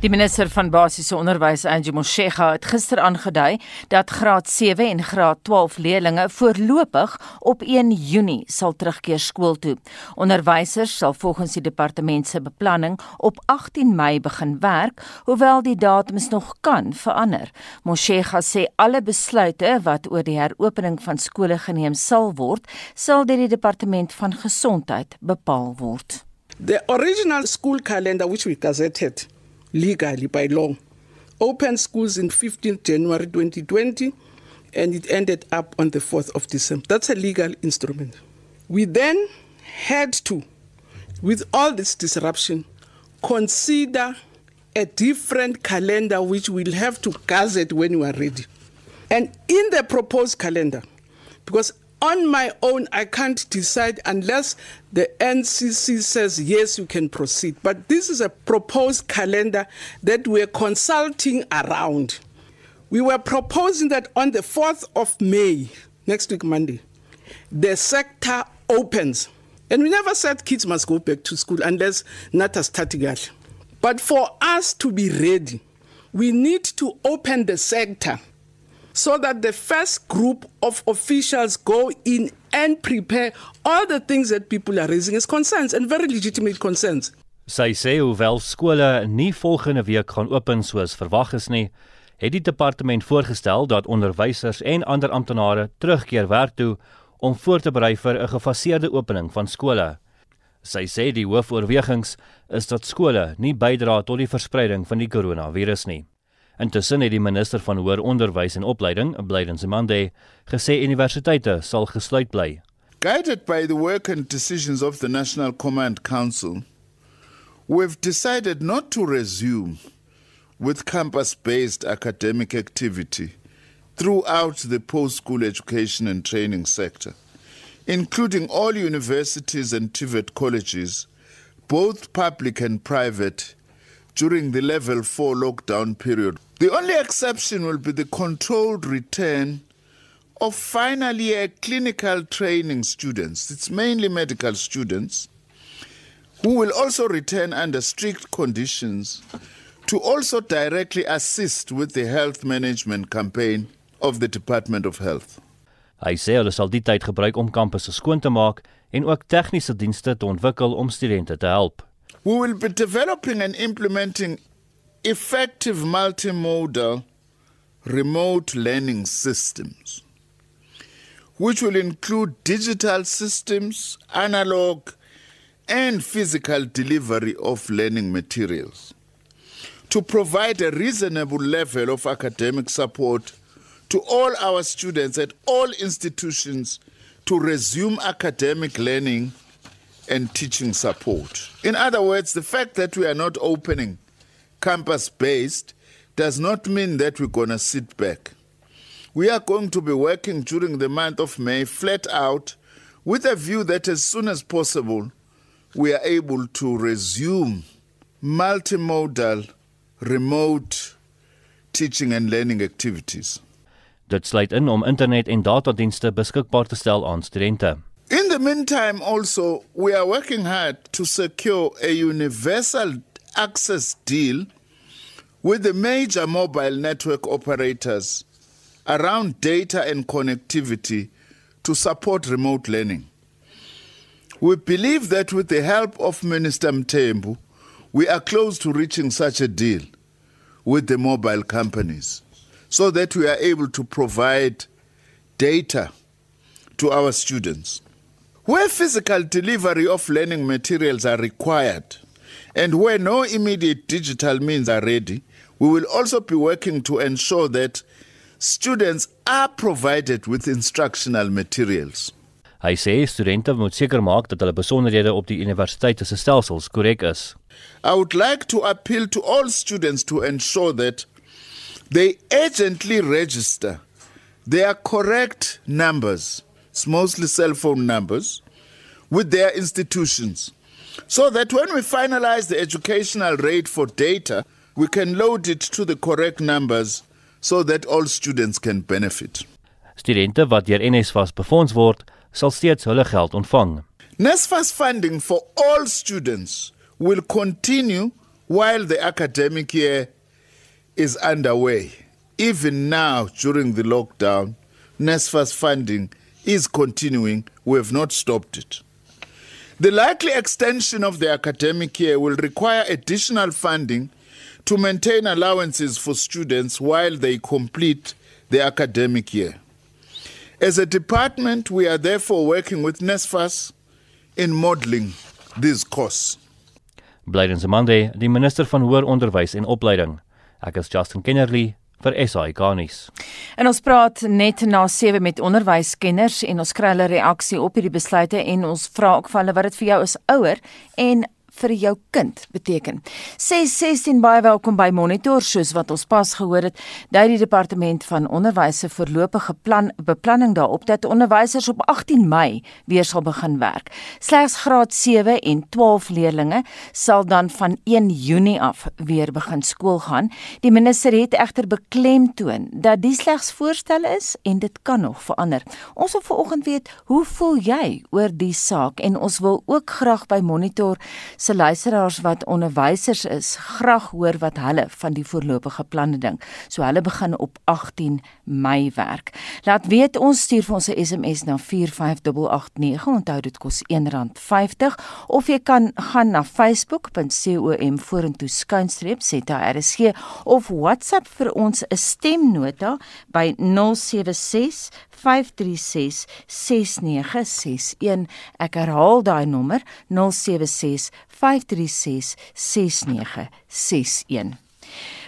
Die minister van basiese onderwys, Angie Motshega, het gister aangedui dat graad 7 en graad 12 leerders voorlopig op 1 Junie sal terugkeer skool toe. Onderwysers sal volgens die departement se beplanning op 18 Mei begin werk, hoewel die datums nog kan verander. Motshega sê alle besluite wat oor die heropening van skole geneem sal word, sal deur die departement van gesondheid bepaal word. The original school calendar which we gazetted legally by law. Open schools in 15 January 2020 and it ended up on the 4th of December. That's a legal instrument. We then had to, with all this disruption, consider a different calendar which we'll have to gazette when we are ready. And in the proposed calendar, because on my own, I can't decide unless the NCC says yes, you can proceed. But this is a proposed calendar that we're consulting around. We were proposing that on the 4th of May, next week, Monday, the sector opens. And we never said kids must go back to school unless NATA statically. But for us to be ready, we need to open the sector so that the first group of officials go in and prepare all the things that people are raising as concerns and very legitimate concerns. Sy sê hoewel skole nie volgende week gaan open soos verwag is nie, het die departement voorgestel dat onderwysers en ander amptenare terugkeer werk toe om voor te berei vir 'n gefaseerde opening van skole. Sy sê die hoofoorwegings is dat skole nie bydra tot die verspreiding van die koronavirus nie. Intussen het die minister van hoër onderwys en opleiding, Blyden Simande, gesê universiteite sal gesluit bly. Guided by the work and decisions of the National Command Council, we've decided not to resume with campus-based academic activity throughout the post-school education and training sector, including all universities and TVET colleges, both public and private, during the level 4 lockdown period. The only exception will be the controlled return of final year clinical training students. It's mainly medical students who will also return under strict conditions to also directly assist with the health management campaign of the Department of Health. Hy sê hulle sal die tyd gebruik om kampusse skoon te maak en ook tegniese dienste te ontwikkel om studente te help. We will be developing and implementing effective multimodal remote learning systems, which will include digital systems, analog, and physical delivery of learning materials to provide a reasonable level of academic support to all our students at all institutions to resume academic learning and teaching support. In other words, the fact that we are not opening campus based does not mean that we're going to sit back. We are going to be working during the month of May flat out with a view that as soon as possible we are able to resume multimodal remote teaching and learning activities. Dit sluit in om internet en datadienste beskikbaar te stel aan studente. In the meantime, also, we are working hard to secure a universal access deal with the major mobile network operators around data and connectivity to support remote learning. We believe that with the help of Minister Mtembu, we are close to reaching such a deal with the mobile companies so that we are able to provide data to our students. Where physical delivery of learning materials are required and where no immediate digital means are ready, we will also be working to ensure that students are provided with instructional materials. Hy sê studente moet seker maak dat hulle besonderhede op die universiteit se stelsels korrek is. I would like to appeal to all students to ensure that they urgently register their correct numbers mostly cell phone numbers, with their institutions. So that when we finalize the educational rate for data, we can load it to the correct numbers so that all students can benefit. Studente wat deur NSFAS befonds word, sal steeds hulle geld ontvang. NSFAS funding for all students will continue while the academic year is underway. Even now, during the lockdown, NSFAS funding is continuing. We have not stopped it. The likely extension of the academic year will require additional funding to maintain allowances for students while they complete the academic year. As a department, we are therefore working with NSFAS in modeling these costs. Blydense Monday, die minister van hoër onderwys en opleiding. Ek is Justin Kennerly vir SAI Garnis. En ons praat net na 7 met onderwyskenners en ons kry hulle reaksie op hierdie besluite en ons vra ook vir hulle wat dit vir jou as ouer en vir jou kind beteken. 616 baie welkom by Monitor soos wat ons pas gehoor het, dui die departement van onderwys se voorlopige plan beplanning daarop dat onderwysers op 18 Mei weer sal begin werk. Slegs graad 7 en 12 leerdlinge sal dan van 1 Junie af weer begin skool gaan. Die minister het egter beklemtoon dat die slegs voorstelle is en dit kan nog verander. Ons wil vanoggend weet, hoe voel jy oor die saak en ons wil ook graag by Monitor se luisteraars wat onderwysers is, graag hoor wat hulle van die voorlopige planne dink. So hulle begin op 18 Mei werk. Laat weet ons stuur vir ons 'n SMS na 45889. Onthou dit kos R1.50 of jy kan gaan na facebook.com vorentoe skuinstreep ZRSG of WhatsApp vir ons 'n stemnota by 076 536 6961. Ek herhaal daai nommer 076 536 6961.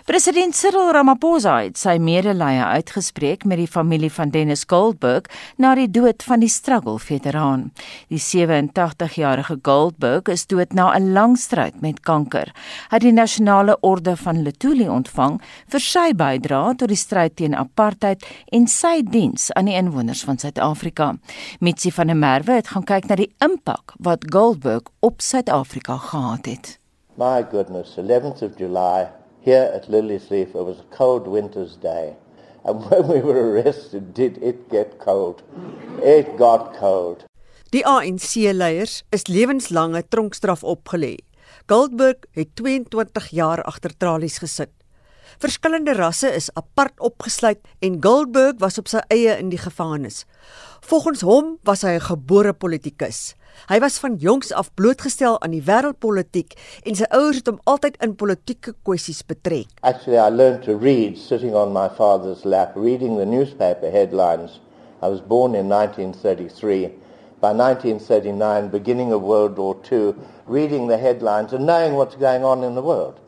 President Cyril Ramaphosa het sy medelee uitgespreek met die familie van Dennis Goldberg na die dood van die struggle veteraan. Die 87-jarige Goldberg is dood na 'n lang stryd met kanker. Hy het die nasionale orde van Lutuli ontvang vir sy bydrae tot die stryd teen apartheid en sy diens aan die inwoners van Suid-Afrika. Mitsi van der Merwe het gaan kyk na die impak wat Goldberg op Suid-Afrika gehad het. My goodness, 11th of July here at Liliesleaf, it was a cold winter's day. And when we were arrested, did it get cold? It got cold. Die ANC-leiers is lewenslange tronkstraf opgelê. Goldberg het 22 jaar agter tralies gesit. Verskillende rasse is apart opgesluit en Goldberg was op sy eie in die gevangenis. Volgens hom was hy 'n gebore politikus. Hy was van jongs af blootgestel aan die wêreldpolitiek en sy ouers het hom altyd in politieke kwessies betrek. Actually, I learned to read sitting on my father's lap, reading the newspaper headlines. I was born in 1933. By 1939, beginning of World War II, reading the headlines and knowing what's going on in the world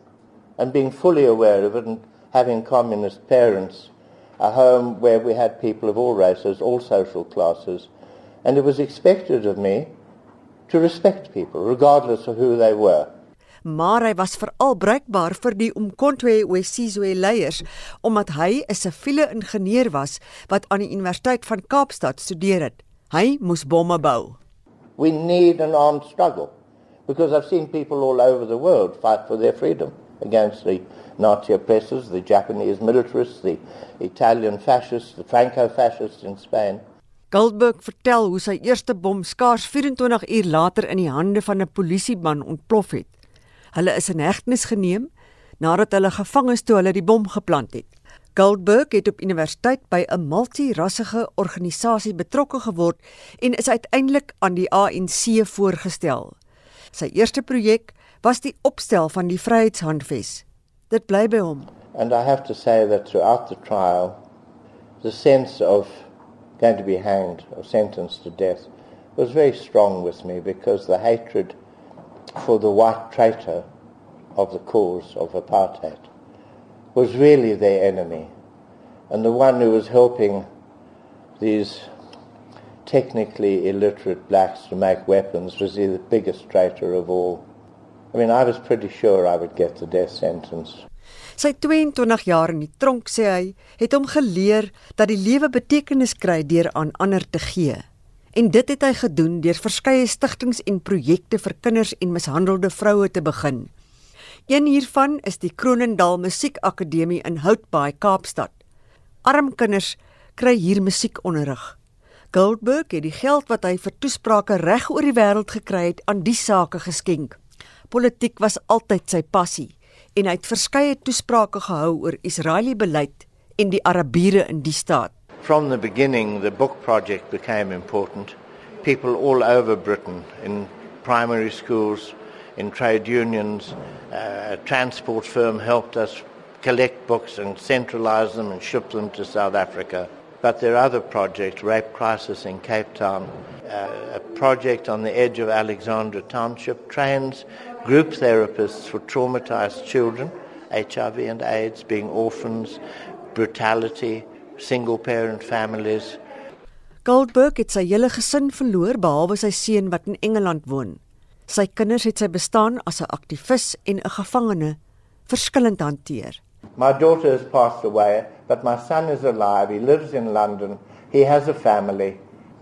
and being fully aware of it and having communist parents, a home where we had people of all races, all social classes, and it was expected of me to respect people regardless of who they were. Maar hy was veral bruikbaar vir die Umkhonto weSizwe leiers omdat hy 'n siviele ingenieur was wat aan die Universiteit van Kaapstad studeer het. Hy moes bomme bou. We need an armed struggle because I've seen people all over the world fight for their freedom against the Nazi oppressors, the Japanese militarists, the Italian fascists, the Franco-fascists in Spain. Goldberg vertel hoe sy eerste bom skaars 24 uur later in die hande van 'n polisieman ontplof het. Hulle is in hegtenis geneem nadat hulle gevang is toe hulle die bom geplant het. Goldberg het op universiteit by 'n multirassige organisasie betrokke geword en is uiteindelik aan die ANC voorgestel. Sy eerste projek was die opstel van die Vryheidshandves. Dit bly by hom. And I have to say that throughout the trial, the sense of going to be hanged or sentenced to death was very strong with me because the hatred for the white traitor of the cause of apartheid was really their enemy. And the one who was helping these technically illiterate blacks to make weapons was the biggest traitor of all. I mean, I was pretty sure I would get the death sentence. Sy 22 jaar in die tronk sê hy het hom geleer dat die lewe betekenis kry deur aan ander te gee. En dit het hy gedoen deur verskeie stigtings en projekte vir kinders en mishandelde vroue te begin. Een hiervan is die Kronendal Musiekakademie in Houtbaai, Kaapstad. Arm kinders kry hier musiekonderrig. Goldberg het die geld wat hy vir toesprake reg oor die wêreld gekry het aan die sake geskenk. Politiek was altyd sy passie en hy het verskeie toesprake gehou oor Israeliese beleid en die Arabiere in die staat. From the beginning, the book project became important. People all over Britain, in primary schools, in trade unions, uh, a transport firm helped us collect books and centralize them and ship them to South Africa. But there are other projects, Rape Crisis in Cape Town, uh, a project on the edge of Alexandra Township, trains group therapists for traumatized children, HIV and AIDS, being orphans, brutality, single parent families. Goldberg het sy hele gesin verloor behalwe sy seun wat in Engeland woon. Sy kinders het sy bestaan as 'n aktivis en 'n gevangene verskillend hanteer. My daughter has passed away, but my son is alive. He lives in London. He has a family.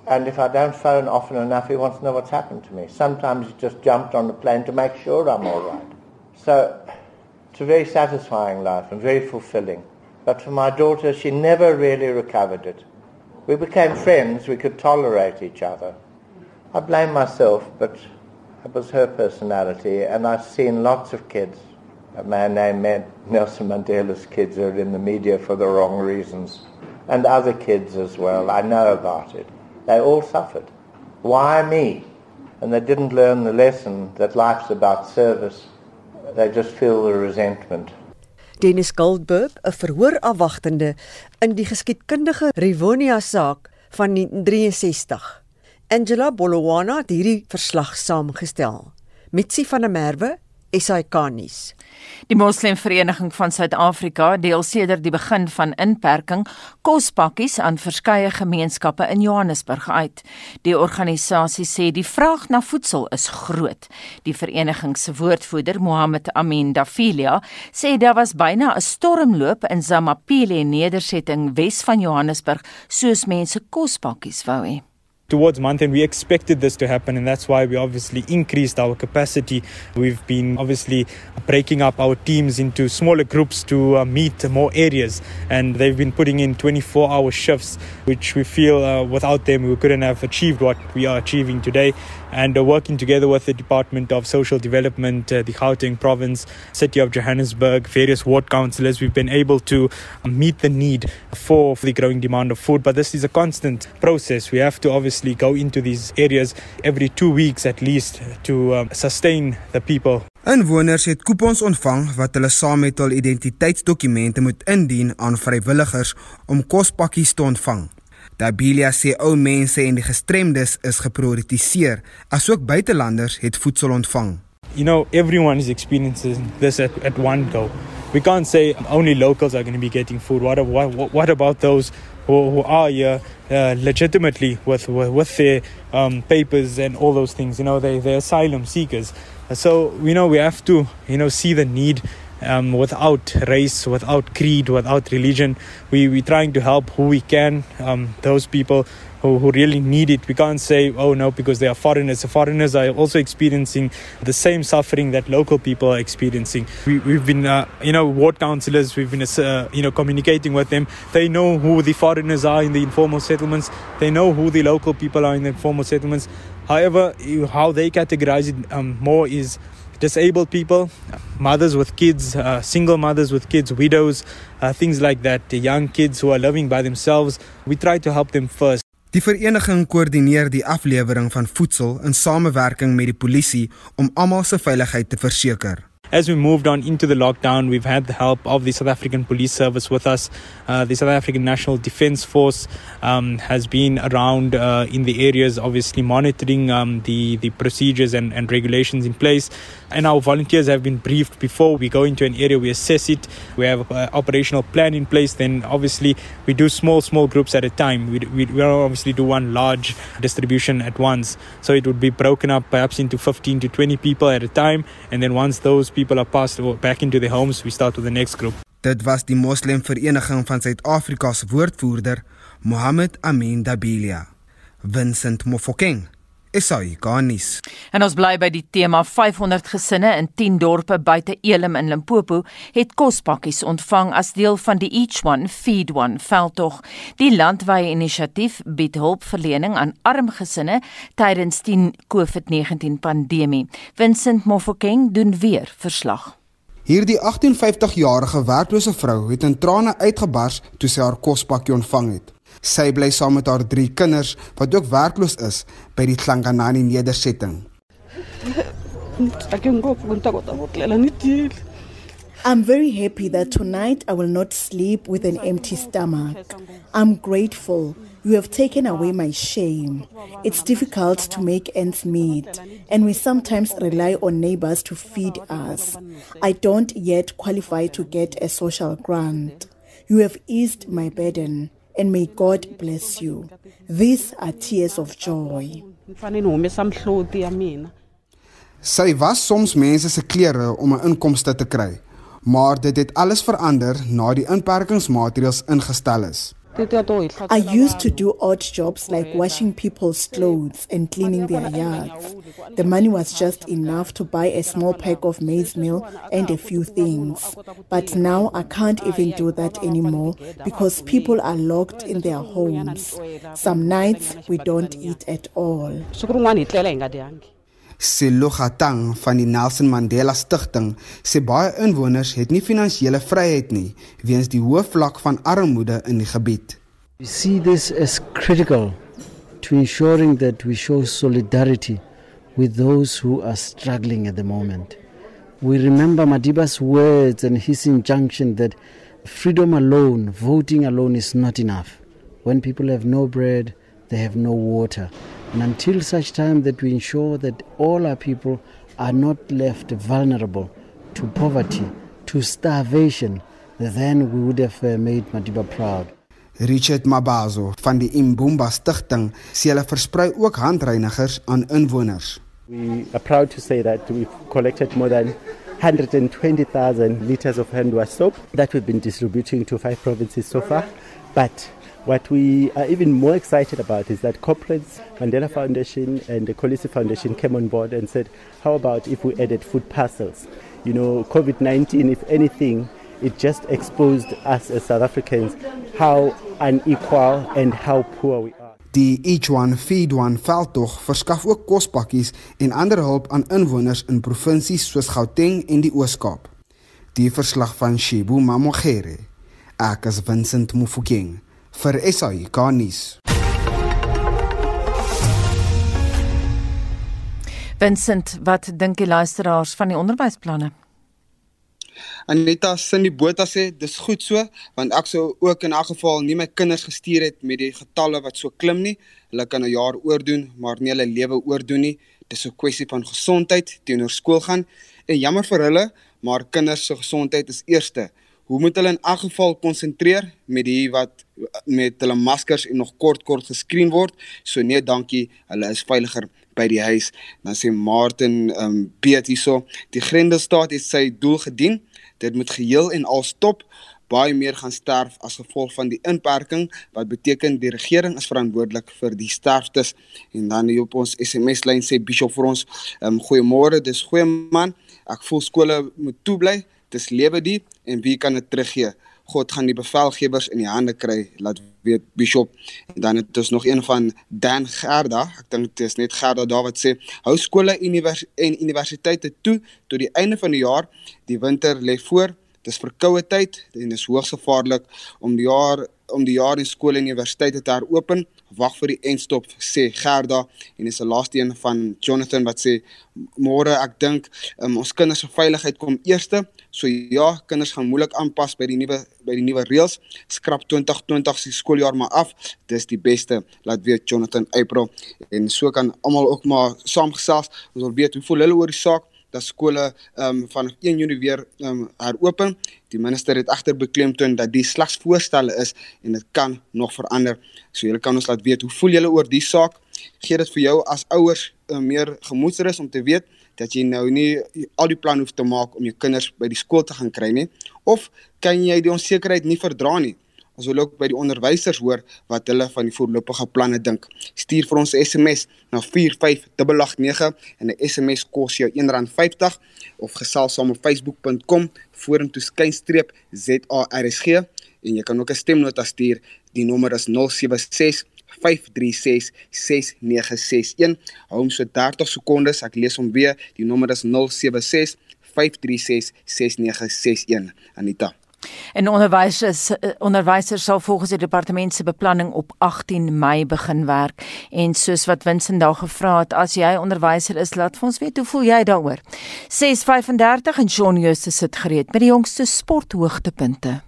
And if I don't phone often enough, he wants to know what's happened to me. Sometimes he just jumped on the plane to make sure I'm all right. So it's a very satisfying life and very fulfilling. But for my daughter, she never really recovered it. We became friends. We could tolerate each other. I blame myself, but it was her personality. And I've seen lots of kids. A man named Nelson Mandela's kids are in the media for the wrong reasons. And other kids as well. I know about it. They all suffered. Why me? And they didn't learn the lesson that life's about service. They just feel the resentment. Dennis Goldberg, 'n verhoorafwagtende in die geskiedkundige Rivonia saak van 1963. Angela Bolowana het hierdie verslag saamgestel. Mitsi van der Merwe, SAK nuus. Die Moslemvereniging van Suid-Afrika deel sedert die begin van inperking kospakkies aan verskeie gemeenskappe in Johannesburg uit. Die organisasie sê die vraag na voedsel is groot. Die vereniging se woordvoerder, Mohammed Amin Dafilia, sê daar was byna 'n stormloop in Zamapile nedersetting Wes van Johannesburg soos mense kospakkies wou hê towards month and we expected this to happen and that's why we obviously increased our capacity. We've been obviously breaking up our teams into smaller groups to uh, meet more areas and they've been putting in 24 hour shifts which we feel uh, without them we couldn't have achieved what we are achieving today and uh, working together with the Department of Social Development, uh, the Gauteng Province, City of Johannesburg, various ward councillors, we've been able to meet the need for, for the growing demand of food. But this is a constant process. We have to obviously go into these areas every two weeks at least to um, sustain the people. Inwoners het kupons ontvang wat hulle saam met hul identiteitsdokumente moet indien aan vrywilligers om kospakkies te ontvang. Dabilia sê ou mense en die gestremdes is geprioritiseer, asook buitelanders het voedsel ontvang. You know, everyone is experiencing this at, at one go. We can't say only locals are going to be getting food. What, what, what about those who, who are here uh, legitimately with, with, with their um, papers and all those things? You know, they, they're asylum seekers. So, you know, we have to, you know, see the need um, without race, without creed, without religion. We, we're trying to help who we can, um, those people who, who really need it. We can't say, oh no, because they are foreigners. The foreigners are also experiencing the same suffering that local people are experiencing. We, we've been, uh, you know, ward councillors, we've been, uh, you know, communicating with them. They know who the foreigners are in the informal settlements. They know who the local people are in the informal settlements. However, how they categorize it um, more is disabled people, mothers with kids, uh, single mothers with kids, widows, uh, things like that, the young kids who are living by themselves. We try to help them first. Die vereniging koördineer die aflewering van voedsel in samewerking met die polisie om almal se veiligheid te verseker. As we moved on into the lockdown, we've had the help of the South African Police Service with us. Uh, the South African National Defence Force um, has been around uh, in the areas, obviously monitoring um, the, the procedures and, and regulations in place. And our volunteers have been briefed before we go into an area, we assess it, we have an operational plan in place. Then, obviously, we do small, small groups at a time. We, we, we obviously do one large distribution at once. So, it would be broken up perhaps into 15 to 20 people at a time. And then, once those people are passed back into their homes, we start with the next group. Dit was die Moslemvereniging van Suid-Afrika se woordvoerder, Mohammed Amin Dabilia. Vincent Mofokeng Esai Garnis. En ons bly by die tema 500 gesinne in 10 dorpe buite Elim in Limpopo het kospakkies ontvang as deel van die Each One Feed One veldtog. Die landwyse inisiatief bied hulpverlening aan arm gesinne tydens die COVID-19 pandemie. Vincent Mofokeng doen weer verslag. Hierdie 58-jarige werklose vrou het in trane uitgebars toe sy haar kospakkie ontvang het. Sy bly saam met haar 3 kinders wat ook werkloos is by die Klanganani nedersetting. I'm very happy that tonight I will not sleep with an empty stomach. I'm grateful you have taken away my shame. It's difficult to make ends meet, and we sometimes rely on neighbors to feed us. I don't yet qualify to get a social grant. You have eased my burden, and may God bless you. These are tears of joy. Sy was soms mense se klere om 'n inkomste te kry, maar dit het alles verander na die inperkingsmaatreëls ingestel is. I used to do odd jobs like washing people's clothes and cleaning their yards. The money was just enough to buy a small pack of maize meal and a few things. But now I can't even do that anymore because people are locked in their homes. Some nights we don't eat at all. Selo Gatang van die Nelson Mandela Stichting sê baie inwoners het nie finansiële vryheid nie weens die hoë vlak van armoede in die gebied. We see this as critical to ensuring that we show solidarity with those who are struggling at the moment. We remember Madiba's words and his injunction that freedom alone, voting alone is not enough. When people have no bread, they have no water. And until such time that we ensure that all our people are not left vulnerable to poverty, to starvation, then we would have uh, made Madiba proud. Richard Mabazo van die Imbumba Stichting sê hulle versprei ook handreinigers aan inwoners. We are proud to say that we've collected more than 120,000 liters of hand wash soap that we've been distributing to five provinces so far. But What we are even more excited about is that corporates, Mandela Foundation and the Kolisi Foundation came on board and said, how about if we added food parcels? You know, COVID 19, if anything, it just exposed us as South Africans how unequal and how poor we are. Die Each One Feed One veldtog verskaf ook kospakkies en ander hulp aan inwoners in provinsies soos Gauteng en die Oos-Kaap. Die verslag van Shibu Mamogere. Ek is Vincent Mufokeng vir SAIK nuus. Vincent, wat dink die luisteraars van die onderwysplanne? Aneta sin die Botha sê dis goed so want ek sou ook in 'n geval nie my kinders gestuur het met die getalle wat so klim nie. Hulle kan 'n jaar oordoen, maar nie hulle lewe oordoen nie. Dis 'n kwessie van gesondheid teenoor skool gaan en jammer vir hulle, maar kinders se gesondheid is eerste hoe moet hulle in elk geval konsentreer met die wat met hulle maskers en nog kort kort geskreen word? So nee dankie. Hulle is veiliger by die huis. Dan sê Martin um Piet hierso die Grendelstaat het sy doel gedien. Dit moet geheel en al stop. Baie meer gaan sterf as gevolg van die inperking wat beteken die regering is verantwoordelik vir die sterftes. En dan hier op ons SMS lyn sê Bishop vir ons um goeiemôre dis goeie man. Ek voel skole moet toebly dis lewe die en wie kan dit teruggee? God gaan die bevelgewers in die hande kry, laat weet Bishop. En dan het ons nog een van Dan Gerda. Ek dink dit is net Gerda daar wat sê hou skole univers en universiteite toe tot die einde van die jaar. Die winter lê voor. Dis verkoue tyd en dis hoogs gevaarlik om die jaar om die jaar in skole en universiteite te heropen. Wag vir die eindstop sê Gerda en dis 'n laaste een van Jonathan wat sê môre ek dink um, ons kinders se veiligheid kom eerste. So ja, kinders gaan moeilik aanpas by die nuwe by die nuwe reëls. Skrap 2020 se skooljaar maar af. Dis die beste, laat weet Jonathan April en so kan almal ook maar saamgesels. Ons wil weet hoe voel hulle oor die saak dat skole ehm um, van 1 Junie weer ehm um, heropen. Die minister het egter beklemtoon dat die slegs voorstelle is en dit kan nog verander. So julle kan ons laat weet hoe voel julle oor die saak? Gee dit vir jou as ouers uh, meer gemoedsrus om te weet dat jy nou nie al die plan hoef te maak om jou kinders by die skool te gaan kry nie of kan jy die onsekerheid nie verdra nie ons wil ook by die onderwysers hoor wat hulle van die voorlopige planne dink stuur vir ons 'n SMS na 45889 en 'n SMS kos jou R1.50 of gesels saam op facebook.com vorentoe skynstreep ZARSG en jy kan ook 'n stemnota stuur die nommer is 076 5366961. Hou hom so 30 sekondes. Ek lees hom weer. Die nommer is 076 536 6961 Anita. En onderwysers onderwysers sal volgens die departement se beplanning op 18 Mei begin werk. En soos wat Vincent daar gevra het, as jy onderwyser is, laat ons weet hoe voel jy daaroor. 6:35 en Shaun Jooste sit gereed met die jongste sporthoogtepunte.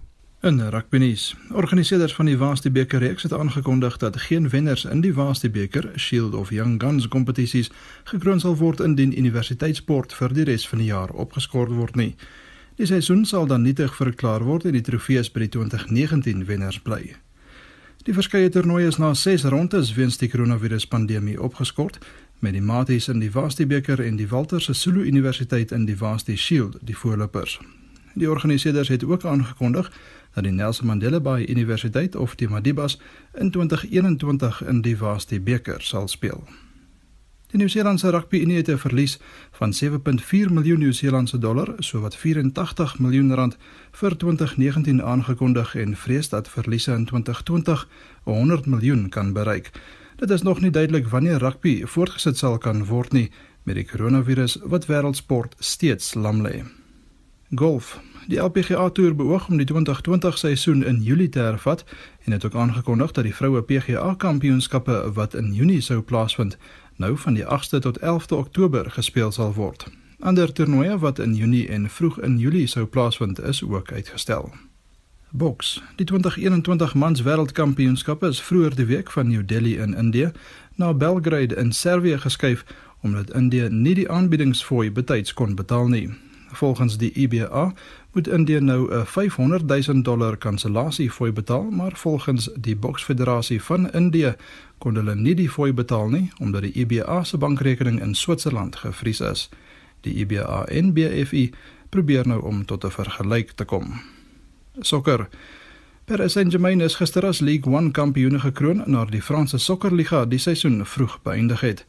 In rugby nuus. Organiseerders van die Waasti beker reeks het aangekondig dat geen wenners in die Waasti beker, Shield of Young Guns kompetisies gekroon sal word indien universiteitssport vir die res van die jaar opgeskort word nie. Die seisoen sal dan nietig verklaar word en die trofees by die 2019 wenners bly. Die verskeie toernooie is na 6 rondes weens die koronaviruspandemie opgeskort met die Maties in die Vaasti beker en die Walter Sisulu Universiteit in die Vaasti Shield die voorlopers. Die organiseerders het ook aangekondig dat die Nelson Mandela Bay Universiteit of die Madibas in 2021 in die Vaasti beker sal speel. Die Nieu-Seelandse Rugby Unie het 'n verlies van 7.4 miljoen Nieu-Seelandse dollar, sowat 84 miljoen rand vir 2019 aangekondig en vrees dat verliese in 2020 100 miljoen kan bereik. Dit is nog nie duidelik wanneer rugby voortgesit sal kan word nie met die koronavirus wat wêreldsport steeds lam lê. Golf. Die LPGA Tour beoog om die 2020 seisoen in Julie te hervat en het ook aangekondig dat die vroue PGA Kampioenskappe wat in Junie sou plaasvind, nou van die 8ste tot 11de Oktober gespeel sal word. Ander toernooie wat in Junie en vroeg in Julie sou plaasvind is ook uitgestel. Boks. Die 2021 Mans Wêreldkampioenskap is vroeër die week van New Delhi in Indië na Belgrade in Servië geskuif omdat Indië nie die aanbiedingsfooi betyds kon betaal nie. Volgens die IBA moet Indië nou 'n 500 000 dollar kansellasie fooi betaal, maar volgens die Boksfederasie van Indië kon hulle nie die fooi betaal nie omdat die IBA se bankrekening in Switserland gevries is. Die IBA en BFI probeer nou om tot 'n vergelyk te kom. Sokker. Paris Saint-Germain is gister as Ligue 1 kampioene gekroon nadat die Franse Sokkerliga die seisoen vroeg beëindig het.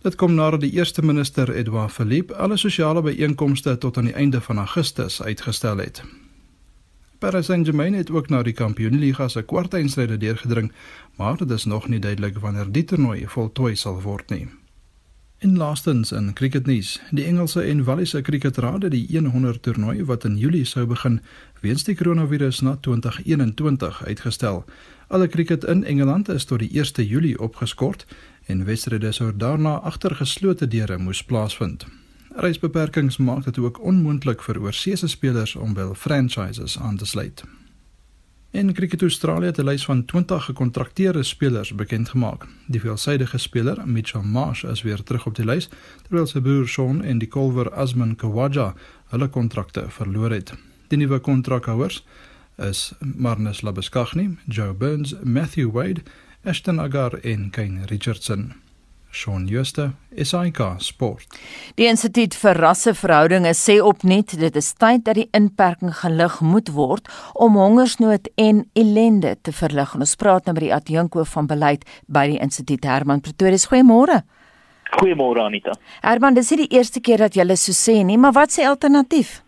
Dit kom nadat die eerste minister Edouard Philippe alle sosiale byeenkomste tot aan die einde van Augustus uitgestel het. Paris Saint-Germain het ook na die Kampioenliga se kwartfinale deurgedring, maar dit is nog nie duidelik wanneer die toernooi voltooi sal word nie. In laastens in cricketnuus, die Engelse en Waliese cricketraad het die 100 toernooi wat in Julie sou begin, weens die koronavirus na 2021 uitgestel. Alle cricket in Engeland is tot die 1 Julie opgeskort en wedstryde sou daarna agter geslote deure moes plaasvind. Reisbeperkings maak dit ook onmoontlik vir oorseese spelers om wel franchises aan te sluit. In Cricket Australia het 'n lys van 20 gekontrakteerde spelers bekend gemaak. Die veelsidige speler, Mitchell Marsh, is weer terug op die lys, terwyl sy broer Sean en die kolwer Asman Khawaja hulle kontrakte verloor het. Die nuwe kontrakhouers is Marnus Labuschagne, Joe Burns, Matthew Wade, Ashton Agar en Kane Richardson. Shaun Schuster, SAK Sport. Die Instituut vir Rasseverhoudinge sê opnuut dit is tyd dat die inperking gelig moet word om hongersnood en ellende te verlig. Ons praat nou met die adjunkhoof van beleid by die Instituut Herman Pretorius. Goeiemôre. Goeiemôre Anita. Herman, dis nie die eerste keer dat jy so sê nie, maar wat sê alternatief?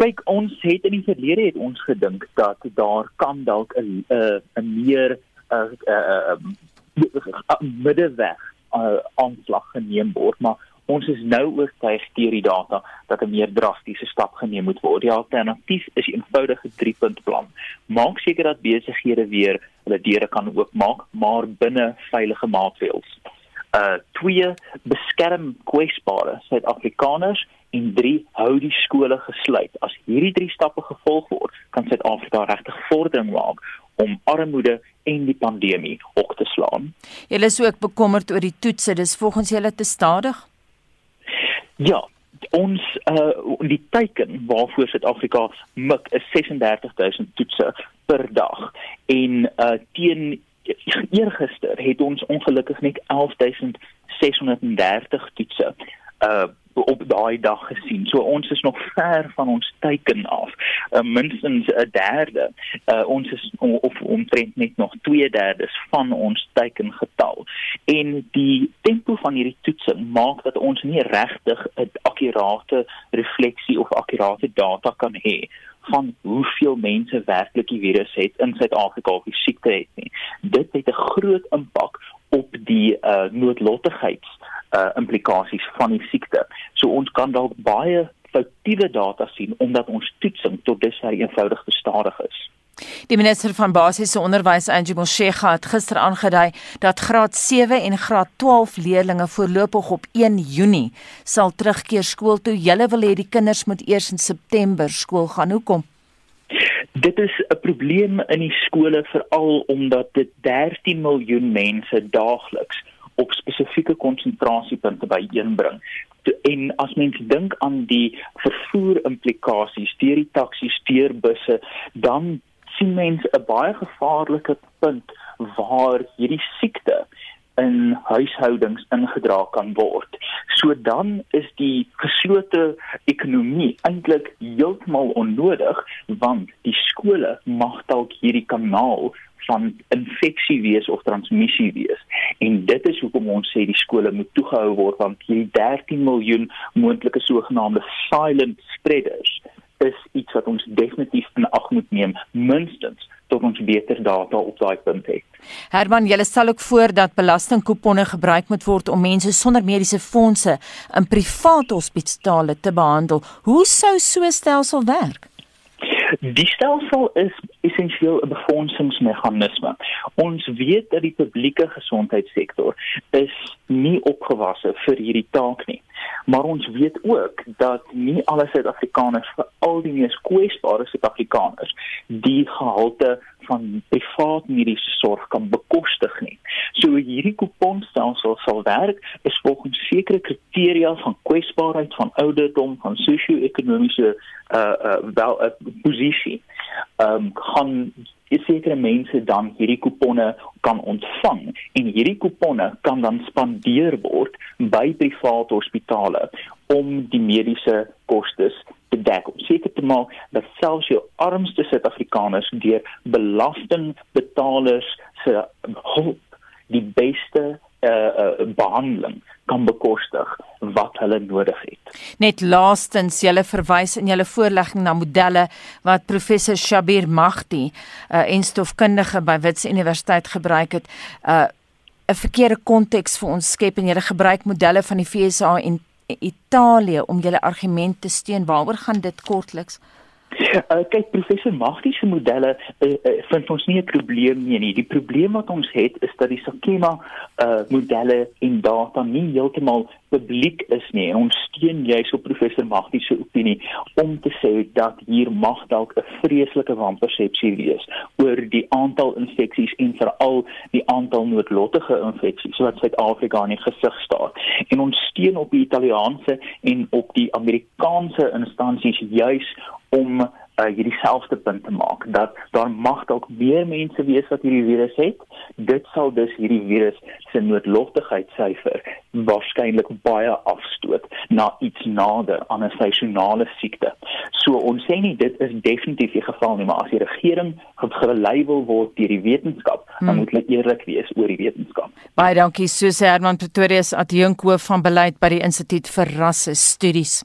Kyk, ons het in die verlede het ons gedink dat daar kan dalk 'n 'n meer 'n middeweg uh, aanslag geneem word, maar ons is nou oortuig deur die data dat 'n meer drastiese stap geneem moet word. Die alternatief is 'n eenvoudige 3-punt plan. Maak seker dat besighede weer hulle deure kan oopmaak, maar binne veilige maatreëls. Uh twee beskerm kwesbare Suid-Afrikaners en drie hou die skole gesluit. As hierdie drie stappe gevolg word, kan Suid-Afrika regtig vordering maak om armoede en die pandemie op te slaan. Julle is ook bekommerd oor die toetse, dis volgens julle te stadig? Ja, ons uh die teiken waarvoor Suid-Afrika mik is 36000 toetse per dag en uh teen eergister het ons ongelukkig net 11630 toetse uh op daai dag gesien. So ons is nog ver van ons teiken af. Uh, minstens 'n derde. Uh, ons is of omtrent net nog 2/3 van ons teiken getal. En die tempo van hierdie toetsing maak dat ons nie regtig 'n akkurate refleksie of akkurate data kan hê van hoeveel mense werklik die virus het in Suid-Afrika of die siekte het nie. Dit het 'n groot impak op die uh, noodlottigheids uh implikasies van die siekte. So ons kan dalk baie foutiewe data sien omdat ons toetsing tot dusver eenvoudig te stadig is. Die minister van basiese onderwys, Angie Motshega, het gister aangedui dat graad 7 en graad 12 leerders voorlopig op 1 Junie sal terugkeer skool toe. Hulle wil hê die kinders moet eers in September skool gaan. Hoekom? Dit is 'n probleem in die skole veral omdat dit 13 miljoen mense daagliks op spesifieke konsentrasiepunte byeenbring. En as mens dink aan die vervoer implikasies deur die taksies, deur busse, dan sien mense 'n baie gevaarlike punt waar hierdie siekte in huishoudings ingedra kan word. So dan is die geslote ekonomie eintlik heeltemal onnodig want die skole mag dalk hierdie kanaal van infeksie wees of transmissie wees. En dit is hoekom ons sê die skole moet toegehou word want hierdie 13 miljoen moontlike sogenaamde silent spreaders is iets wat ons definitief in ag moet neem minstens tot ons beter data op daai punt het. Herman, jy stel ook voor dat belastingkuponne gebruik moet word om mense sonder mediese fondse in private hospitale te behandel. Hoe sou so 'n stelsel werk? Die stelsel is essensieel 'n befondsingsmeganisme. Ons weet dat die publieke gesondheidssektor is nie opgewasse vir hierdie taak nie. Maar ons weet ook dat nie alle Suid-Afrikaners, veral die mees kwesbare Suid-Afrikaners, die gehalte van privaat mediese sorg kan bekostig nie. So hierdie kuponstelsel sal werk is volgens sekere kriteria van kwesbaarheid, van ouderdom, van sosio-ekonomiese uh uh wel 'n uh, posisie. Ehm um, gaan sekere mense dan hierdie kuponne kan ontvang en hierdie kuponne kan dan spandeer word by private hospitale om die mediese kostes te dek. Seker te maak dat selfs jou armste Suid-Afrikaners deur belastingbetalers se hulp die beste uh, uh, behandeling kan bekostig wat hulle nodig het. Net laastens, jy verwys in jou voorlegging na modelle wat professor Shabir Mahdi, 'n uh, enstofkundige by Wits Universiteit gebruik het, 'n uh, 'n verkeerde konteks vir ons skep en jy gebruik modelle van die FSA en Italië om julle argument te steun. Waaroor gaan dit kortliks? Uh, kyk professor Magdi se modelle uh, uh, vind ons nie 'n probleem nie nie. Die probleem wat ons het is dat die skema uh, modelle en data nie heeltemal publiek is nie. En ons steun juis op professor Magdi se opinie om te sê dat hier mag dalk 'n vreeslike wanpersepsie wees oor die aantal infeksies en veral die aantal noodlottige infeksies wat Suid-Afrika in die gesig staar. En ons steun op die Italiaanse en op die Amerikaanse instansies juis om uh, hierdie selfde punt te maak dat daar mag dalk meer mense wees wat hierdie virus het. Dit sal dus hierdie virus se noodlottigheidsyfer waarskynlik baie afstoot na iets nader aan 'n seisonale siekte. So ons sê nie dit is definitief die geval nie, maar as die regering gelei wil word deur die wetenskap, hmm. dan moet hulle eerlik wees oor die wetenskap. Baie dankie Susie Herman Pretorius adjunkhoof van beleid by die Instituut vir Rasse Studies.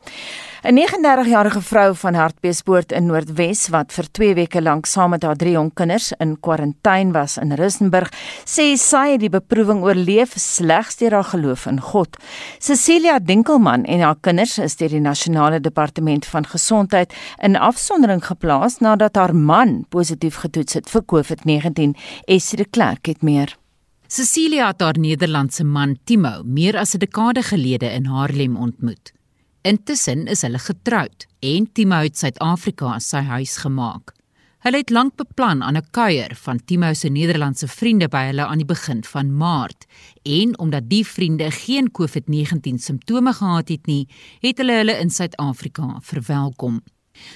'n 39-jarige vrou van Hartbeespoort in Noordwes wat vir 2 weke lank saam met haar drie jong kinders in kwarantyne was in Rissenburg, sê sy het die beproewing oorleef slegs deur haar geloof in God. Cecilia Dinkelman en haar kinders is deur die Nasionale Departement van Gesondheid in afsondering geplaas nadat haar man positief getoets het vir COVID-19. Essie de Klerk het meer. Cecilia het haar Nederlandse man Timo meer as 'n dekade gelede in Haarlem ontmoet. Intussen is hulle getroud en Timo het Suid-Afrika as sy huis gemaak. Hulle het lank beplan aan 'n kuier van Timo se Nederlandse vriende by hulle aan die begin van Maart en omdat die vriende geen COVID-19 simptome gehad het nie, het hulle hulle in Suid-Afrika verwelkom.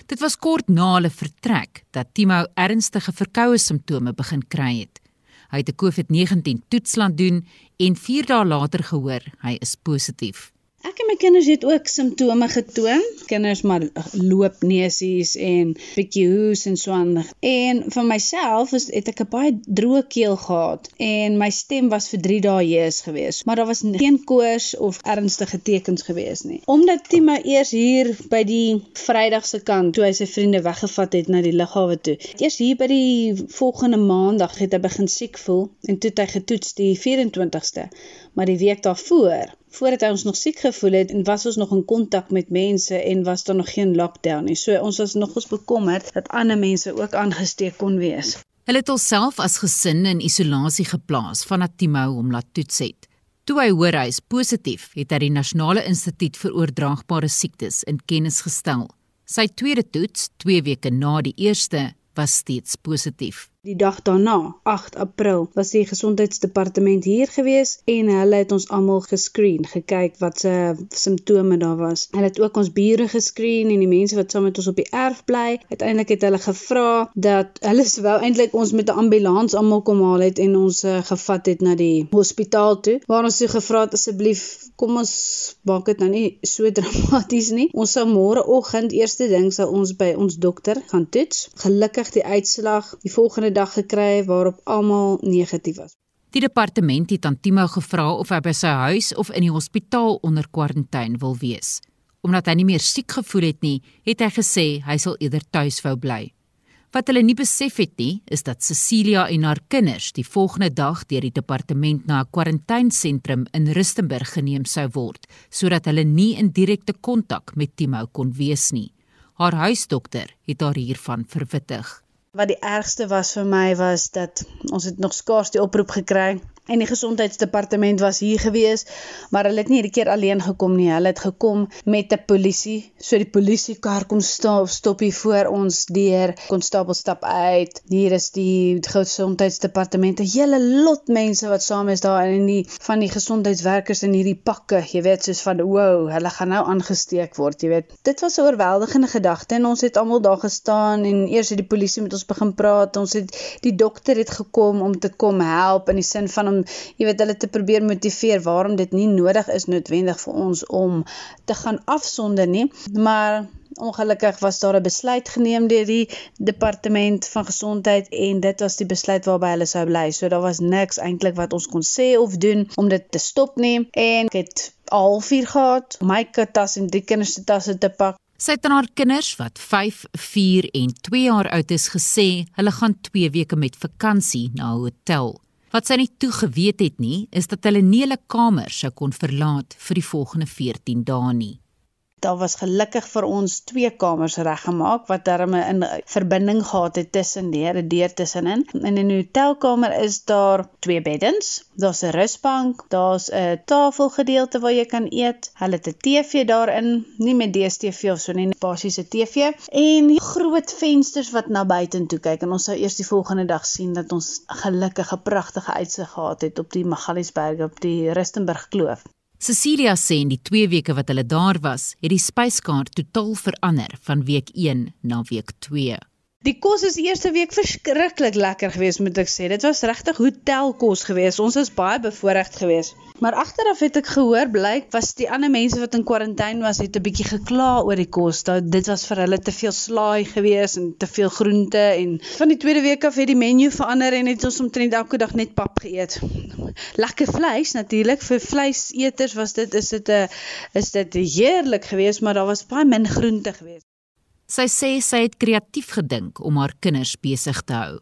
Dit was kort na hulle vertrek dat Timo ernstige verkoue simptome begin kry het. Hy het 'n COVID-19 toetsland doen en 4 dae later gehoor hy is positief. Ek en my kinders het ook simptome getoon. Kinders maar loop neusies en bietjie hoes en aan. En vir myself is het ek 'n baie droë keel gehad en my stem was vir 3 dae hees geweest, maar daar was geen koors of ernstige tekens geweest nie. Omdat Tima eers hier by die Vrydagse kant toe hy sy vriende weggevat het na die lughawe toe. Eers hier by die volgende maandag het hy begin siek voel en toe het hy getoets die 24ste, maar die week daarvoor voordat ons nog siek gevoel het en was ons nog in kontak met mense en was daar nog geen lockdown nie. So ons was nog eens bekommerd dat ander mense ook aangesteek kon wees. Hulle het alself as gesin in isolasie geplaas vanaf Timo hom laat toets het. Toe hy hoor hy is positief, het hy die Nasionale Instituut vir Oordraagbare Siektes in kennis gestel. Sy tweede toets, 2 weke na die eerste, was steeds positief. Die dag daarna, 8 April, was die gesondheidsdepartement hier gewees en hulle het ons almal geskreen, gekyk wat se simptome daar was. Hulle het ook ons bure geskreen en die mense wat saam met ons op die erf bly. Uiteindelik het hulle gevra dat hulle wou eintlik ons met 'n ambulans almal kom haal het en ons uh, gevat het na die hospitaal toe. Waar ons toe gevra het asseblief kom ons maak dit nou nie so dramaties nie. Ons sal môreoggend eerste ding sal ons by ons dokter gaan toets. Gelukkig die uitslag die volgende volgende dag gekry waarop almal negatief was. Die departement het aan Timo gevra of hy by sy huis of in die hospitaal onder kwarantyne wil wees. Omdat hy nie meer siek gevoel het nie, het hy gesê hy sal eerder tuis wou bly. Wat hulle nie besef het nie, is dat Cecilia en haar kinders die volgende dag deur die departement na 'n kwarantainesentrum in Rustenburg geneem sou word, sodat hulle nie in direkte kontak met Timo kon wees nie. Haar huisdokter het haar hiervan verwittig. Wat die ergste was vir my was dat ons het nog skaars die oproep gekry en die gesondheidsdepartement was hier gewees, maar hulle het nie hierdie keer alleen gekom nie. Hulle het gekom met 'n polisie. So die polisiekar kom stop, stop hier voor ons deur. Konstabel stap uit. Hier is die gesondheidsdepartement. 'n Hele lot mense wat saam is daar en die van die gesondheidswerkers in hierdie pakke, jy weet, soos van wow, hulle gaan nou aangesteek word, jy weet. Dit was 'n oorweldigende gedagte en ons het almal daar gestaan en eers het die polisie met ons begin praat. Ons het die dokter het gekom om te kom help in die sin van om jy weet hulle te probeer motiveer waarom dit nie nodig is noodwendig vir ons om te gaan afsonder nie. Maar ongelukkig was daar 'n besluit geneem deur die departement van gesondheid en dit was die besluit waarby hulle sou bly. So daar was niks eintlik wat ons kon sê of doen om dit te stop nie. En ek het halfuur gehad my tas en drie kinders se tasse te pak. Sy het aan haar kinders wat 5, 4 en 2 jaar oud is gesê hulle gaan 2 weke met vakansie na 'n hotel. Wat sy nie toe geweet het nie, is dat hulle nie hulle kamer sou kon verlaat vir die volgende 14 dae nie. Daar was gelukkig vir ons twee kamers reggemaak wat daarmee in verbinding gehad het tussen deur, 'n deur tussenin. In 'n hotelkamer is daar twee beddens, daar's 'n rusbank, daar's 'n tafelgedeelte waar jy kan eet. Hulle het 'n TV daarin, nie met DStv of so nie, basiese TV en groot vensters wat na buitentoe kyk en ons sou eers die volgende dag sien dat ons gelukkige pragtige uitsig gehad het op die Magaliesberg op die Rustenburg Kloof. Cecilia sê in die 2 weke wat hulle daar was, het die spyskaart totaal verander van week 1 na week 2. Die kos is eerste week verskriklik lekker geweest moet ek sê. Dit was regtig hotelkos geweest. Ons is baie bevoorreg geweest. Maar agteraf het ek gehoor blyk was die ander mense wat in kwarantyne was het 'n bietjie gekla oor die kos. Dat dit was vir hulle te veel slaai geweest en te veel groente en van die tweede week af het die menu verander en het ons omtrent elke dag net pap geëet. Lekker vleis natuurlik vir vleiseters was dit is dit 'n is dit heerlik geweest, maar daar was baie min groente geweest. Sy sê sy het kreatief gedink om haar kinders besig te hou.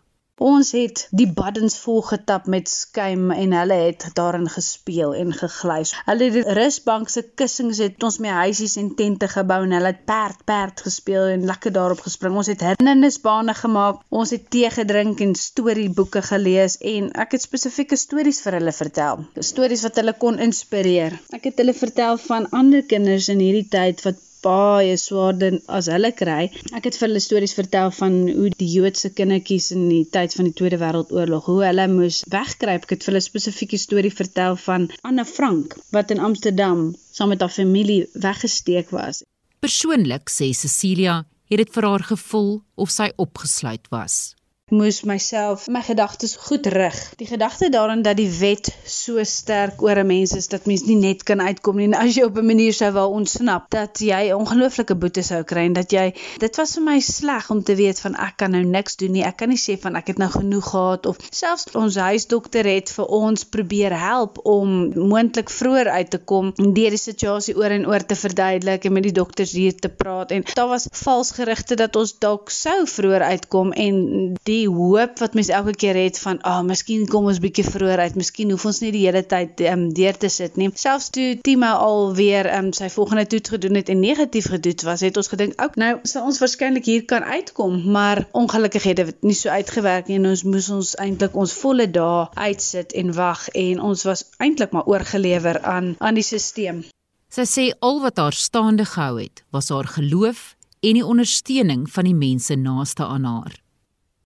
Ons het die baddens vol getap met skuim en hulle het daarin gespeel en gegluis. Hulle het rusbank se kussings het ons met huisies en tente gebou en hulle het perd perd gespeel en lekker daarop gespring. Ons het hindernisbane gemaak. Ons het tee gedrink en storieboeke gelees en ek het spesifieke stories vir hulle vertel. Stories wat hulle kon inspireer. Ek het hulle vertel van ander kinders in hierdie tyd wat baie swaarder as hulle kry. Ek het vir hulle stories vertel van hoe die Joodse kindertjies in die tyd van die Tweede Wêreldoorlog, hoe hulle moes wegkruip. Ek het vir hulle spesifieke storie vertel van Anne Frank wat in Amsterdam saam met haar familie weggesteek was. Persoonlik sê Cecilia het dit vir haar gevoel of sy opgesluit was moes myself my gedagtes goed rig. Die gedagte daarin dat die wet so sterk oor 'n mens is dat mens nie net kan uitkom nie en as jy op 'n manier sou wou ontsnap, dat jy ongelooflike boete sou kry en dat jy dit was vir my sleg om te weet van ek kan nou niks doen nie. Ek kan nie sê van ek het nou genoeg gehad of selfs ons huisdokter het vir ons probeer help om moontlik vroeër uit te kom deur die situasie oor en oor te verduidelik en met die dokters hier te praat en daar was vals gerugte dat ons dalk sou vroeër uitkom en die die hoop wat mens elke keer het van, "Ag, oh, miskien kom ons bietjie vroeër uit, miskien hoef ons nie die hele tyd ehm um, deur te sit nie." Selfs toe Timo al weer ehm um, sy volgende toets gedoen het en negatief getoets was, het ons gedink, "Ook nou sal ons waarskynlik hier kan uitkom," maar ongelukkig het dit nie so uitgewerk nie en ons moes ons eintlik ons volle dae uitsit en wag en ons was eintlik maar oorgelewer aan aan die stelsel. Sy sê al wat haar staande gehou het, was haar geloof en die ondersteuning van die mense naaste aan haar.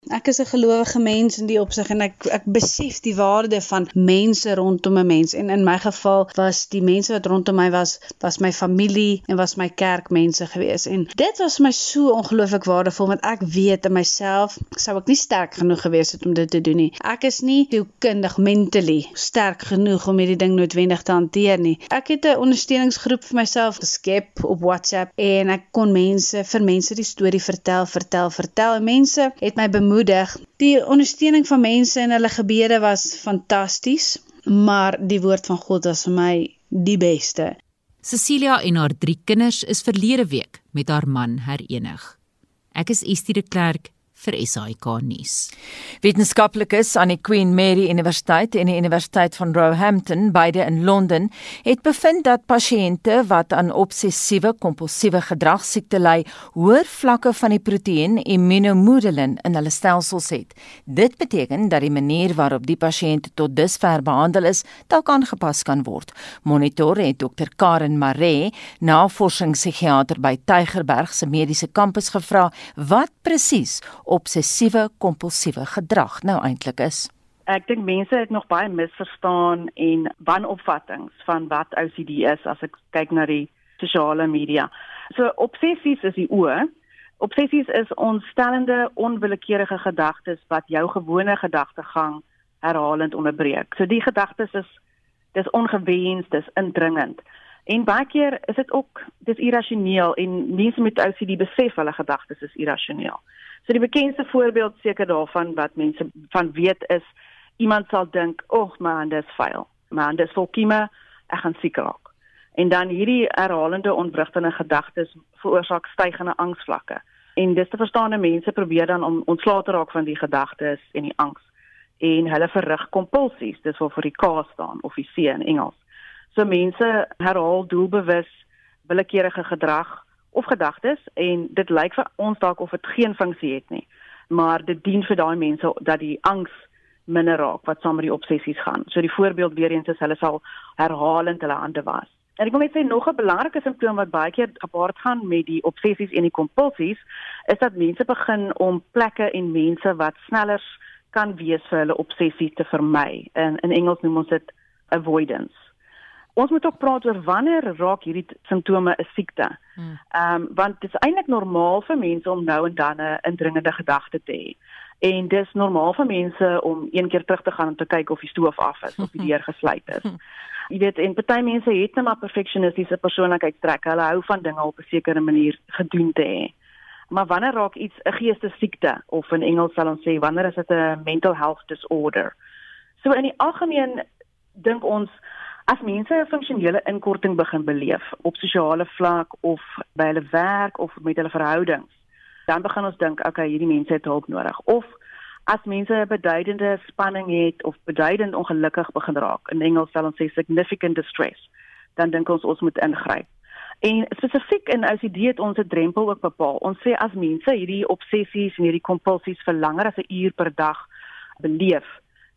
Ek is 'n gelowige mens in die opsig en ek ek besef die waarde van mense rondom 'n mens en in my geval was die mense wat rondom my was was my familie en was my kerkmense gewees en dit was vir my so ongelooflik waardevol want ek weet in myself sou ek nie sterk genoeg gewees het om dit te doen nie. Ek is nie sielkundig mentally sterk genoeg om hierdie ding noodwendig te hanteer nie. Ek het 'n ondersteuningsgroep vir myself geskep op WhatsApp en ek kon mense vir mense die storie vertel, vertel, vertel en mense het my bemoedig bemoedig. Die ondersteuning van mense en hulle gebede was fantasties, maar die woord van God was vir my die beste. Cecilia en haar drie kinders is verlede week met haar man herenig. Ek is Estie de Klerk vir SAK nuus. Wetenskaplikes aan die Queen Mary Universiteit en die Universiteit van Roehampton, beide in Londen, het bevind dat pasiënte wat aan obsessiewe kompulsiewe gedragsiekte ly, hoër vlakke van die proteïen immunomodulin in hulle stelsels het. Dit beteken dat die manier waarop die pasiënt tot dusver behandel is, dalk aangepas kan word. Monitor het Dr Karen Maree, navorsingspsigiater by Tygerberg se mediese kampus gevra wat presies obsessiewe kompulsiewe gedrag nou eintlik is. Ek dink mense het nog baie misverstaan en wanopvattinge van wat OCD is as ek kyk na die sosiale media. So obsessies is die oë. Obsessies is ontstellende onwillekeurige gedagtes wat jou gewone gedagtegang herhalend onderbreek. So die gedagtes is dis ongewens, dis indringend. En baie keer is dit ook dis irrasioneel en mense met OCD besef hulle gedagtes is irrasioneel. So die bekendste voorbeeld seker daarvan wat mense van weet is iemand sal dink, "Ag, my hande is vuil. My hande is vol kieme, ek gaan siek raak." En dan hierdie herhalende ontwrigtende gedagtes veroorsaak stygende angsvlakke. En dis te verstaan, mense probeer dan om ontslae te raak van die gedagtes en die angs en hulle verrig kompulsies, dis wat vir die K staan of die C in Engels. So mense herhaal doelbewus willekeurige gedrag of gedagtes en dit lyk vir ons dalk of dit geen funksie het nie. Maar dit dien vir daai mense dat die angs minder raak wat saam met die obsessies gaan. So die voorbeeld weer eens is hulle sal herhalend hulle hande was. En ek wil net sê nog 'n belangrike simptoom wat baie keer gepaard gaan met die obsessies en die kompulsies is dat mense begin om plekke en mense wat sneller kan wees vir hulle obsessie te vermy. In in Engels noem ons dit avoidance. Ons moet ook praat oor wanneer raak hierdie simptome 'n siekte. Hmm. Ehm um, want dit is eintlik normaal vir mense om nou en dan 'n indringende gedagte te hê. En dis normaal vir mense om een keer terug te gaan om te kyk of die stoof af is of die deur gesluit is. Jy weet, en party mense het net maar perfectionistiese persoonlikheidstrekke. Hulle hou van dinge op 'n sekere manier gedoen te hê. Maar wanneer raak iets 'n geestesiekte of in Engels sal ons sê wanneer is dit 'n mental health disorder? So in die algemeen dink ons As mense 'n funksionele inkorting begin beleef op sosiale vlak of by hulle werk of met hulle verhoudings, dan begin ons dink, okay, hierdie mense het hulp nodig. Of as mense 'n beduidende spanning het of beduidend ongelukkig begin raak, in Engels sal ons sê significant distress, dan dink ons ons moet ingryp. En spesifiek in OCD het ons 'n drempel ook bepaal. Ons sê as mense hierdie obsessies en hierdie kompulsies vir langer as 'n uur per dag beleef,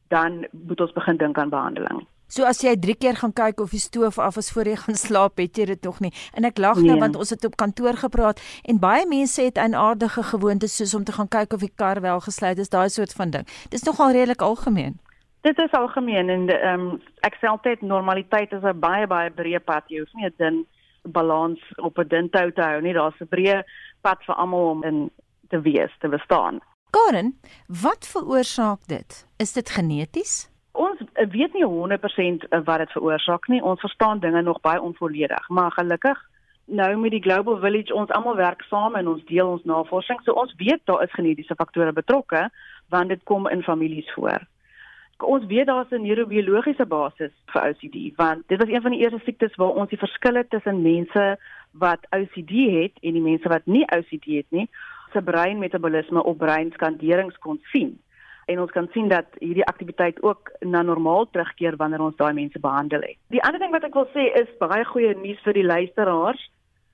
dan moet ons begin dink aan behandeling. So as jy 3 keer gaan kyk of die stoof af is voor jy gaan slaap, het jy dit tog nie. En ek lag nou nee. want ons het op kantoor gepraat en baie mense het 'n aardige gewoonte soos om te gaan kyk of die kar wel gesluit is, daai soort van ding. Dis nogal redelik algemeen. Dit is algemeen en ehm um, ek sê altyd normaliteit is 'n baie baie breë pad. Jy hoef nie 'n dun balans op 'n dun tou te hou nie. Daar's 'n breë pad vir almal om in te wees, te bestaan. Karen, wat veroorsaak dit? Is dit geneties? Ons weet nie 100% wat dit veroorsaak nie. Ons verstaan dinge nog baie onvolledig, maar gelukkig nou met die Global Village ons almal werk saam en ons deel ons navorsing. So ons weet daar is genetiese faktore betrokke want dit kom in families voor. Ons weet daar's 'n neurobiologiese basis vir OCD want dit was een van die eerste siektes waar ons die verskille tussen mense wat OCD het en die mense wat nie OCD het nie se breinmetabolisme op breinskanderings kon sien. En ons kan sien dat hierdie aktiwiteit ook na normaal terugkeer wanneer ons daai mense behandel het. Die ander ding wat ek wil sê is baie goeie nuus vir die luisteraars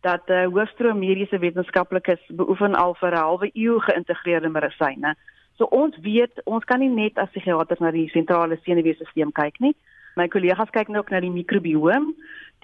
dat uh, hoofstroom mediese wetenskaplikes beoefen al vir 'n halwe eeu geïntegreerde medisyne. So ons weet, ons kan nie net as psigiaters na die sentrale senuweestelsel kyk nie. My kollegas kyk nou ook na die mikrobiom,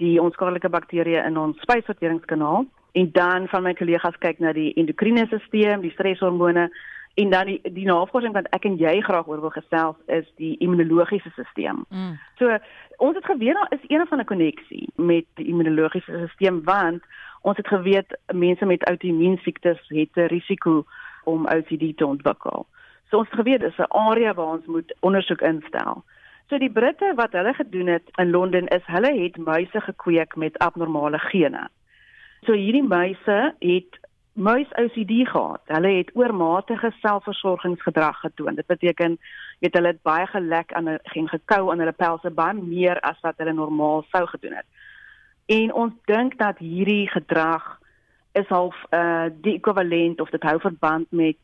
die onskadelike bakterieë in ons spysverteringskanaal en dan van my kollegas kyk na die endokriene stelsel, die streshormone en dan die die navorsing wat ek en jy graag oor wil gesels is die immunologiese stelsel. Mm. So ons het geweet daar is een van 'n koneksie met die immunologiese stelsel want ons het geweet mense met outoimmuunsiektes het 'n risiko om OCD te ontwikkel. So ons het geweet dis 'n area waar ons moet ondersoek instel. So die Britte wat hulle gedoen het in Londen is hulle het muise gekweek met abnormale gene. So hierdie muise het muis OCD gehad. Hulle het oormatige selfversorgingsgedrag getoon. Dit beteken weet hulle het baie gelek aan 'n en gekou aan hulle pelse baie meer as wat hulle normaal sou gedoen het. En ons dink dat hierdie gedrag is half uh die ekwivalent of dit hou verband met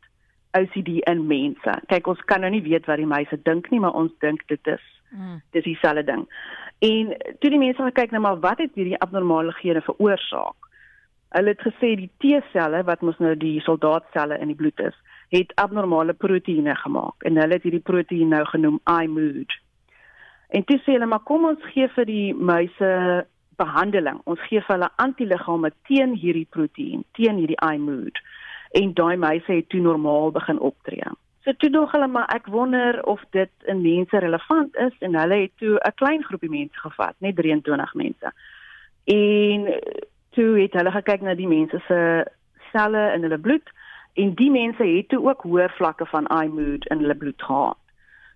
OCD in mense. Kyk, ons kan nou nie weet wat die meise dink nie, maar ons dink dit is mm. dis dieselfde ding. En toe die mense gekyk na maar wat het hierdie abnormale gene veroorsaak? Hulle het gesê die T-selle wat mos nou die soldaatselle in die bloed is, het abnormale proteïene gemaak en hulle het hierdie proteïen nou genoem iMood. En toe sê hulle maar kom ons gee vir die muise behandeling. Ons gee vir hulle antiliggame teen hierdie proteïen, teen hierdie iMood. En daai muise het toe normaal begin optree. So toe dog hulle maar ek wonder of dit in mense relevant is en hulle het toe 'n klein groepie mense gevat, net 23 mense. En toe het hulle gekyk na die mense se selle in hulle bloed en die mense het toe ook hoër vlakke van iMood in hulle bloed gehad.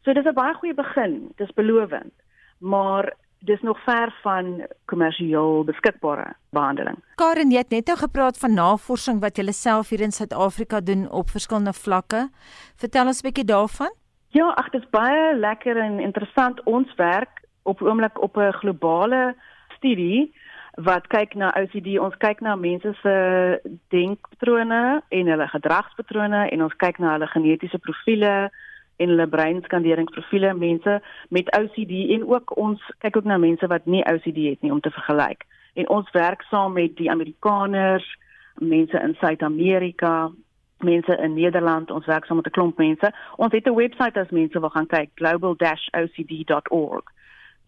So dis 'n baie goeie begin, dis belovend, maar dis nog ver van kommersieel beskikbare behandeling. Karen, jy het net nou gepraat van navorsing wat julle self hier in Suid-Afrika doen op verskillende vlakke. Vertel ons 'n bietjie daarvan. Ja, ag, dit is baie lekker en interessant ons werk op oomblik op 'n globale studie wat kyk na OCD. Ons kyk na mense se denkpatrone en hulle gedragspatrone en ons kyk na hulle genetiese profile en hulle breinskaneringsprofiele mense met OCD en ook ons kyk ook na mense wat nie OCD het nie om te vergelyk. En ons werk saam met die Amerikaners, mense in Suid-Amerika, mense in Nederland, ons werk saam met 'n klomp mense. Ons het 'n webwerf as mense wil gaan kyk, global-ocd.org.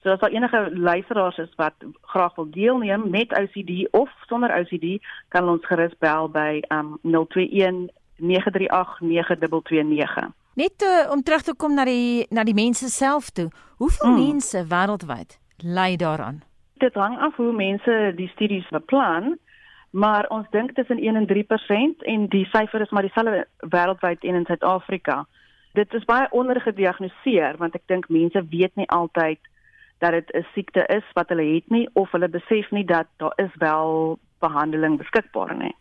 So as daar enige luisteraars is wat graag wil deelneem met OCD of sonder OCD, kan ons gerus bel by um 021 938 9229. Net uh, om terug te kom na die na die mense self toe. Hoeveel hmm. mense wêreldwyd ly daaraan? Dit hang af hoe mense die studies beplan, maar ons dink tussen 1 en 3% en die syfer is maar dieselfde wêreldwyd en in Suid-Afrika. Dit is baie ondergediagnoseer want ek dink mense weet nie altyd dat dit 'n siekte is wat hulle het nie of hulle besef nie dat daar is wel behandeling beskikbaar nie.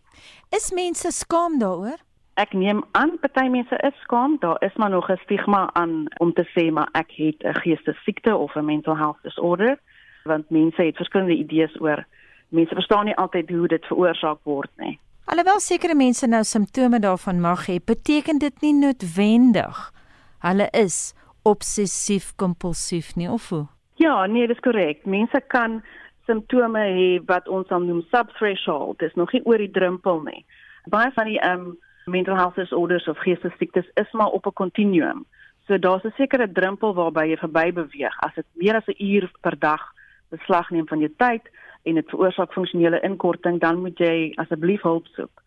Is mense skaam daaroor? Ek neem aan party mense is skaam, daar is maar nog 'n stigma aan om te sê maar ek het 'n geestesiekte of 'n mental health disorder, want mense het verskillende idees oor mense verstaan nie altyd hoe dit veroorsaak word nie. Alhoewel sekere mense nou simptome daarvan mag hê, beteken dit nie noodwendig hulle is obsessief kompulsief nie of hoe? Ja, nee, dis korrek. Mense kan simptome hê wat ons dan noem subthreshold. Dis nog nie oor die drempel nie. Baie van die um mental health disorders of geestesiektes is maar op 'n kontinuum. So daar's 'n sekere drempel waarby jy verby beweeg. As dit meer as 'n uur per dag beslag neem van jou tyd en dit veroorsaak funksionele inkorting, dan moet jy asseblief hulp soek.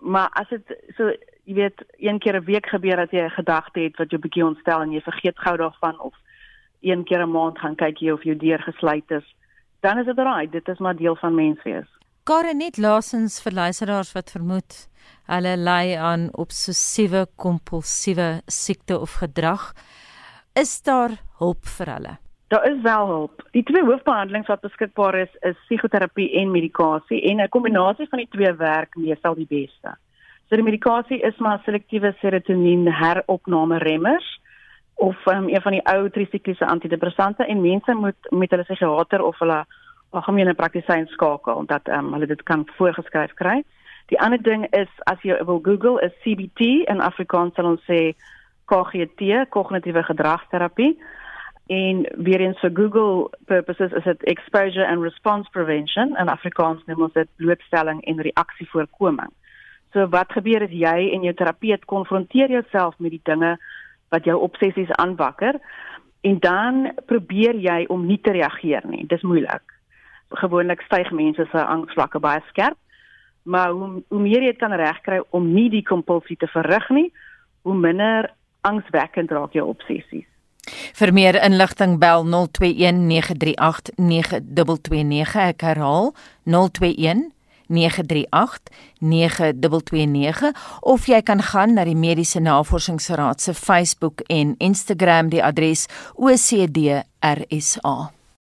Maar as dit so jy weet een keer 'n week gebeur dat jy 'n gedagte het wat jou bietjie ontstel en jy vergeet gou daarvan of een keer 'n maand gaan kyk jy of jou deur gesluit is, dan is dit reg, dit is maar deel van menswees. Karen net laasens vir luisteraars wat vermoed hulle ly aan obsessiewe kompulsiewe siekte of gedrag, is daar hulp vir hulle? Daar is wel hulp. Die twee hoofbehandelings wat beskikbaar is, is psigoterapie en medikasie en 'n kombinasie van die twee werk meestal die beste. So die medikasie is maar selektiewe serotonien heropname remmers of um, een van die ou trisikliese antidepressante en mense moet met hulle psigiater of hulle algemene praktisyn skakel omdat um, hulle dit kan voorgeskryf kry. Die ander ding is as jy wil Google is CBT in Afrikaans sal ons sê KGT, kognitiewe gedragsterapie. En weer eens vir Google purposes is dit exposure and response prevention in Afrikaans noem ons dit blootstelling en reaksievoorkoming. So wat gebeur as jy en jou terapeut konfronteer jouself met die dinge wat jou obsessies aanwakker en dan probeer jy om nie te reageer nie. Dis moeilik. Gewoonlik styg mense se angsvlakke baie skerp. Maar hoe hoe meer jy kan regkry om nie die kompulsie te verrig nie, hoe minder angswekkend raak jou obsessies. Vir meer inligting bel 0219389229. Ek herhaal 021 9389229 of jy kan gaan na die Mediese Navorsingsraad se Facebook en Instagram die adres OCD RSA.